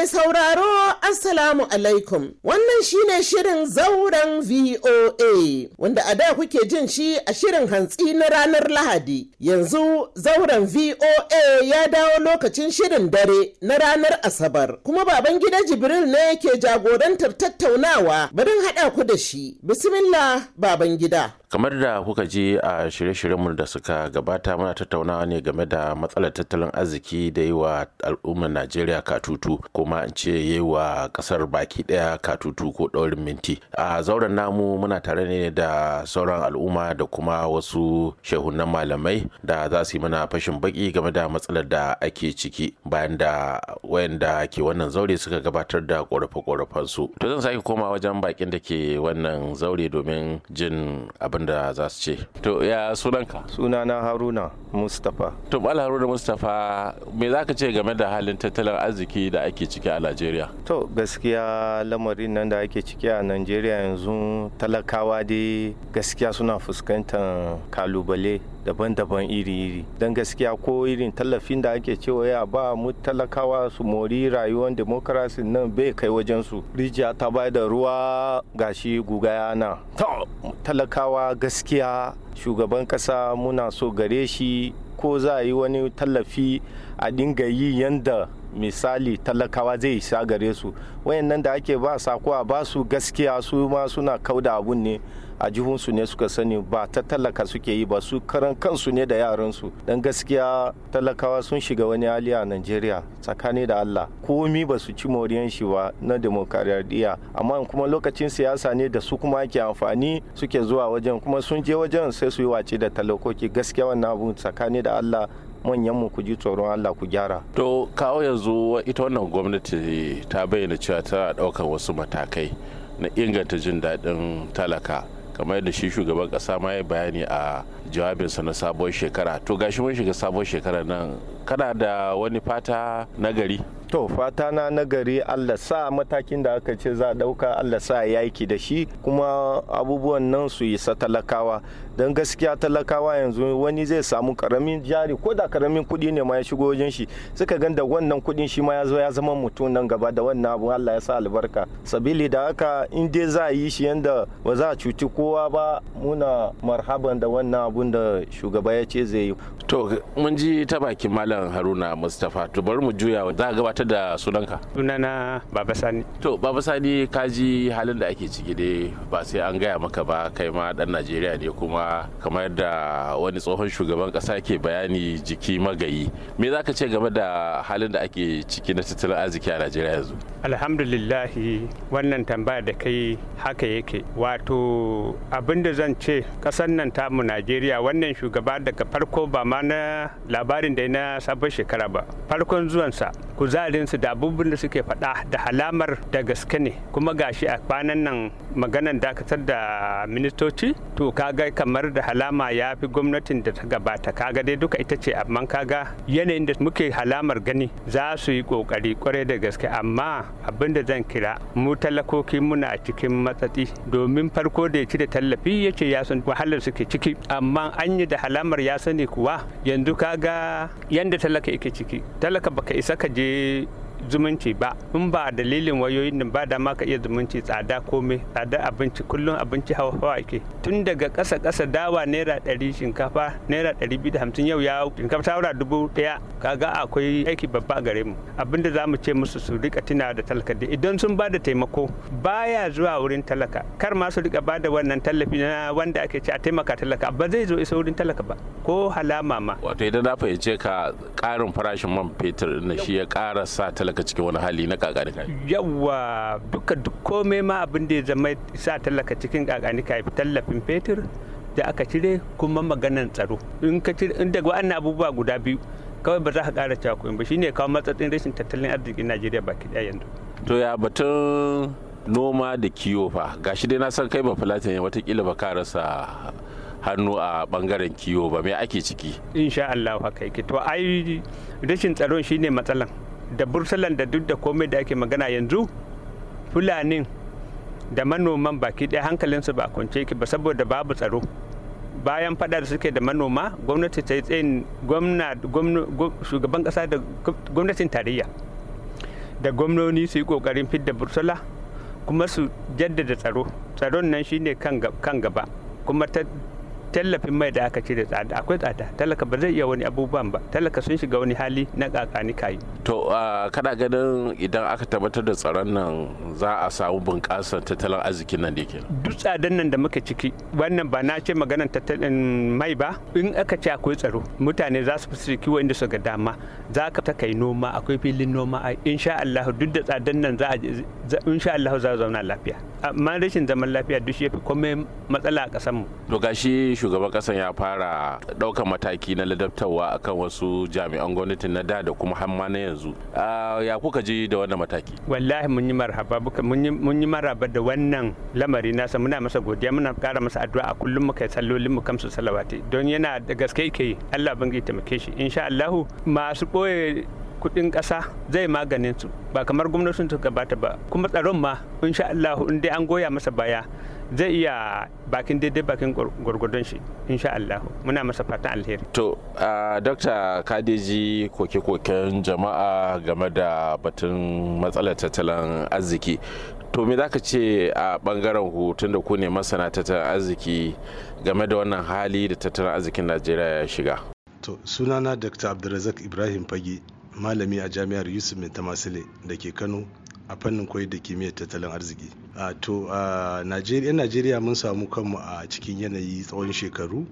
Mai sauraro Assalamu alaikum. Wannan shine shirin zauren VOA wanda a da kuke jin shi a shirin hantsi na ranar Lahadi. Yanzu zauren VOA ya dawo lokacin shirin dare na ranar Asabar. Kuma baban gida Jibril ne ke jagorantar tattaunawa barin haɗa ku da shi. Bismillah baban gida. Kamar da kuka ji a shirye-shiryenmu da suka gabata muna tattaunawa ne game da matsalar tattalin arziki da yi wa al'ummar najeriya katutu kuma in ce yi wa ƙasar baki ɗaya katutu ko daurin minti. A zauren namu muna tare ne da sauran al'umma da kuma wasu shehunan malamai da za su yi mana fashin baki game da matsalar da ake ciki bayan da wayanda ke wannan zaure suka gabatar da korafe-korafen su. To zan sake koma wajen bakin da ke wannan zaure domin jin abin abin da za su ce. To ya sunanka? Sunana haruna mustapha. To bala haruna mustapha me za ka ce game da halin tattalin arziki da ake ciki a najeriya? To gaskiya lamarin nan da ake ciki a najeriya yanzu talakawa dai gaskiya suna fuskantar ƙalubale daban-daban iri-iri. Don gaskiya ko irin tallafin da ake cewa ya ba mu talakawa su mori rayuwar demokarasi nan bai kai wajen su rijiya ta bai da ruwa gashi guga yana. Talakawa gaskiya shugaban kasa muna so gare shi ko za a yi wani tallafi a dinga yi yanda misali talakawa zai isa gare su. Wayannan da ake ba sako a ba su gaskiya su ma suna kauda abun ne. A jihunsu ne suka sani ba ta talaka suke yi ba su karan kansu ne da yaransu. Don gaskiya talakawa sun shiga wani hali a najeriya tsakani da allah. Komi ba su ci moriyan shi ba na demokaradiyya. Amma kuma lokacin siyasa ne da su kuma ake amfani suke zuwa wajen kuma sun je wajen sai su yi wace da talakoki. Gaskiya wannan abu tsakani da allah manyan mu ku ji tsoron Allah ku gyara. To kawo yanzu ita wannan gwamnati ta bayyana cewa tana ɗaukar wasu matakai na inganta jin daɗin talaka. Kamar yadda shi shugaban ƙasa ma ya bayani a jawabinsa na sabon shekara. To gashi mun shiga sabon shekara nan kana da wani fata na gari? To fata na nagari allah sa matakin da aka ce za a ɗauka allah sa ya yaki da shi kuma abubuwan nan su isa talakawa. Don gaskiya talakawa yanzu wani zai samu ƙaramin jari ko da ƙaramin kuɗi ne ma ya shigo wajen shi suka gan da wannan kuɗin shi ma ya zo ya zama mutum nan gaba da wannan abu allah ya sa albarka. Sabili da haka in dai za a yi shi yanda ba za a cuci kowa ba muna marhaban da wannan abun da shugaba ya ce zai yi. To mun ji ta bakin malam haruna mustapha. To bari mu juya za a gabatar da sunanka? Sunana baba sani. To baba sani ka ji halin da ake ciki dai ba sai an gaya maka ba kai ma dan najeriya ne kuma kamar da wani tsohon shugaban kasa ke bayani jiki magayi. Me za ka ce game da halin da ake ciki na tattalin arziki a najeriya yanzu? Alhamdulillahi wannan tambaya da kai haka yake. Wato abin da zan ce kasan nan tamu najeriya wannan shugaba daga farko ba ma na labarin da na sabon shekara ba. Farkon zuwansa kuzarinsu da abubuwan da suke faɗa da halamar da gaske ne. Kuma gashi a kwanan nan maganan dakatar da ministoci to kaga kamar da halama ya fi gwamnatin da ta gabata. Kaga dai duka ita ce amma kaga yanayin da muke halamar gani za su yi ƙoƙari ƙwarai da gaske. Amma abin da zan kira mu talakoki muna cikin matsatsi. Domin farko da ya ci da tallafi ya ce ya san wahalar suke ciki. Amma an yi da halamar ya sani kuwa yanzu kaga yanda talaka yake ciki. Talaka baka isa ka je y zumunci ba. In ba dalilin wayoyin nan ba da ma ka iya zumunci tsada komai tsada abinci kullum abinci hawa hawa ake. Tun daga ƙasa ƙasa dawa naira ɗari shinkafa naira ɗari biyu da hamsin yau ya shinkafa ta dubu ɗaya. Kaga akwai aiki babba a gare mu. Abinda za mu ce musu su riƙa tuna da talaka. Da idan sun ba da taimako baya zuwa wurin talaka. Kar ma su riƙa ba da wannan tallafi na wanda ake ce a taimaka talaka. Ba zai zo isa wurin talaka ba. Ko halama ma. Wato idan na fahimce ka ƙarin farashin man fetur na shi ya ƙara sa talaka talaka cikin wani hali na kakani kai yawa duka duk komai ma abin da ya zama sa talaka cikin kakani kai tallafin fetur da aka cire kuma maganan tsaro. In ka cire in daga wannan abubuwa guda biyu kawai ba za ka kara cewa ba. Shine kawo matsatsin rashin tattalin arzikin Najeriya baki ɗaya yanzu. To ya batun noma da kiwo fa? Gashi dai na san kai ba filatin wataƙila ba ka rasa hannu a ɓangaren kiwo ba. Me ake ciki? Insha Allah haka yake. To ai rashin tsaron shine matsalan. Da bursalan da duk da komai da ake magana yanzu fulanin da manoman baki ɗaya hankalinsu ba kwance yake ba saboda babu tsaro. Bayan fada da suke da manoma gwamnati ta yi tsayin shugaban kasa da gwamnatin tarayya da gwamnoni su yi ƙoƙarin fidda bursula kuma su jaddada tsaro. Tsaron nan shine kan gaba kuma tallafin mai da aka ce da tsada. Akwai tsada. Talaka ba zai iya wani abubuwan ba. Talaka sun shiga wani hali na kakani kayi. To kana ganin idan aka tabbatar da tsaron nan za a samu bunƙasar tattalin arzikin nan da ke duk tsadan nan da muka ciki wannan ba na ce maganar tattalin mai ba. In aka ce akwai tsaro mutane za su fi kiwo inda su ga dama. Za ka ta kai noma akwai filin noma. Insha Allah duk da tsadan nan za a insha Allah za a zauna lafiya. Amma rashin zaman lafiya duk shi yafi komai matsala a ƙasar mu. To gashi shugaban kasan ya fara ɗaukar mataki na ladabtarwa akan wasu jami'an gwamnati na da da kuma hamma na yanzu. Ya kuka ji da wannan mataki? Wallahi mun yi marhaba mun yi marhaba da wannan lamari nasa. Muna masa godiya muna kara masa addu'a. A kullum muka yi sallolin mu kamsu salawati. Don yana da gaske yi. Allah bangi taimake shi. Insha Allah masu ɓoye kuɗin ƙasa zai maganin su. Ba kamar gwamnatin ta gabata ba. Kuma tsaron ma insha Allah in dai an goya masa baya zai iya bakin daidai bakin gwargwadon shi insha Allah muna masa fatan alheri. To dokta kadeji koke-koken jama'a game da batun matsalar tattalin arziki. To me zaka ce a ɓangaren ku tunda ku ne masana tattalin arziki game da wannan hali da tattalin arzikin najeriya ya shiga? To sunana dr abdulrazak ibrahim fage. Malami a jami'ar yusuf mai tamasile da ke kano a fannin koyar da kimiyyar tattalin arziki. A to a najeriya najeriya mun samu kanmu a cikin yanayi tsawon shekaru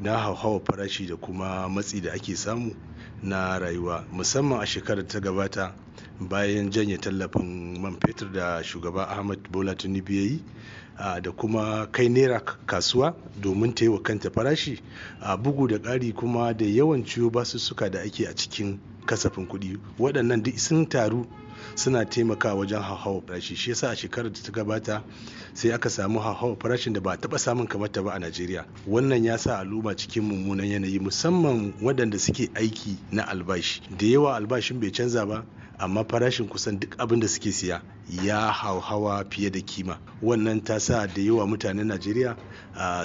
na hauhawa farashi da kuma matsi da ake samu na rayuwa musamman a shekarar ta gabata bayan janye tallafin man fetur da shugaba ahmad bola tinubu ya da kuma kai naira kasuwa domin ta yi wa kanta farashi. A bugu da ƙari kuma da yawan ciwo basussuka da ake a cikin kasafin kuɗi. Waɗannan duk sun taru suna taimakawa wajen hauhawar farashi. Shi yasa a shekarar da ta gabata sai aka samu hauhawar farashin da ba a taba samun kamar ta ba a Najeriya. Wannan ya sa al'umma cikin mummunan yanayi musamman waɗanda suke aiki na albashi. Da yawa albashin bai canza ba amma farashin kusan duk abin da suke siya ya hauhawa fiye da kima. Wannan ta sa da yawa mutanen najeriya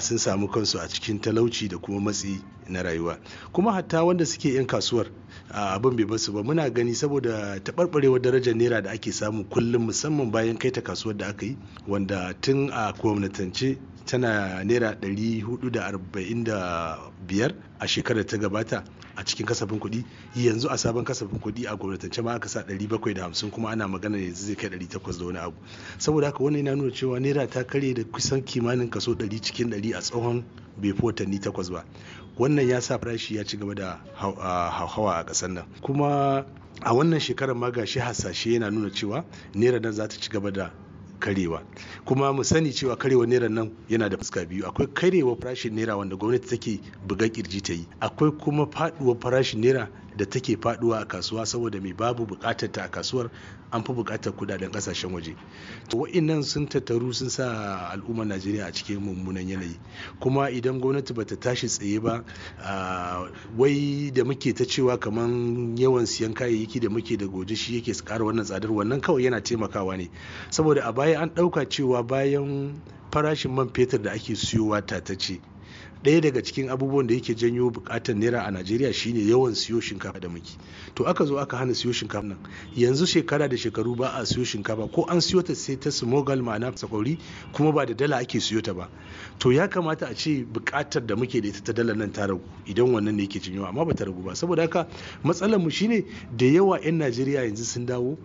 sun samu kansu a cikin talauci da kuma matsi na rayuwa. Kuma hatta wanda suke 'yan kasuwar abin bai ba su ba. Muna gani saboda taɓarɓarewar darajar naira da ake samu kullum musamman bayan kai ta kasuwar da aka yi wanda tun a gwamnatance tana naira 445 a shekarar ta gabata a cikin kasafin kuɗi. Yanzu a sabon kasafin kuɗi a gwamnatance ma aka sa 750 kuma ana magana yanzu zai kai 800 da wani abu. Saboda haka wannan yana nuna cewa naira ta karye da kusan kimanin kaso 100 cikin 100 a tsohon bai fi watanni takwas ba. Wannan ya sa farashi ya ci gaba da hauhawa a ƙasar nan. Kuma a wannan shekarar ma gashi hasashe yana nuna cewa naira nan za ta ci gaba da karewa. Kuma mu sani cewa karewa naira nan yana da fuska biyu. Akwai karewa farashin naira wanda gwamnati take buga ƙirji ta yi. Akwai kuma faduwar farashin naira da take faɗuwa a kasuwa saboda mai babu buƙatar ta a kasuwar an fi buƙatar kuɗaɗen ƙasashen waje. To wa'annan sun tattaru sun sa al'ummar najeriya a cikin mummunan yanayi. Kuma idan gwamnati bata tashi tsaye ba wai da muke ta cewa kamar yawan siyan kayayyaki da muke da goje shi yake kara wannan tsadar wannan kawai yana taimakawa ne. Saboda a baya an ɗauka cewa bayan farashin man fetur da ake siyowa tatace ɗaya daga cikin abubuwan da yake janyo buƙatar naira a najeriya shine yawan siyo shinkafa da muke. To aka zo aka hana siyo shinkafa nan. Yanzu shekara da shekaru ba a siyo shinkafa. Ko an siyo ta sai ta smogal ma'ana sakwauri kuma ba da dala ake siyo ta ba. To ya kamata a ce buƙatar da muke da ita ta dala nan ta ragu idan wannan ne yake janyo amma ba ta ragu ba. Saboda haka matsalar mu shine da yawa 'yan najeriya yanzu sun dawo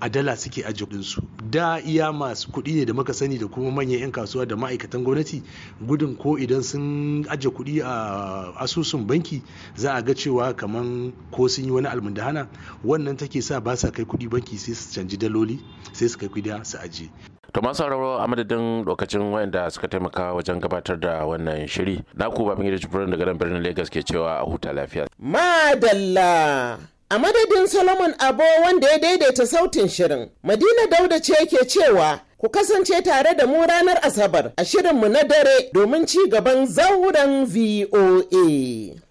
a dala suke ajiye su da iya masu kuɗi ne da muka sani da kuma manyan 'yan kasuwa da ma'aikatan gwamnati gudun ko idan sun ajiye kuɗi a asusun banki za a ga cewa kaman ko sun yi wani almundahana. Wannan take sa ba sa kai kuɗi banki sai su canji daloli sai su kai kuɗi su ajiye. To masu sauraro a madadin lokacin wayanda suka taimaka wajen gabatar da wannan shiri na ku babin gida jibrin daga nan birnin lagos ke cewa a huta lafiya. Madalla! A madadin Solomon Abo wanda ya daidaita sautin shirin, Madina Dauda ce ke cewa ku kasance tare da mu ranar Asabar a shirinmu na dare domin ci gaban zauren VOA.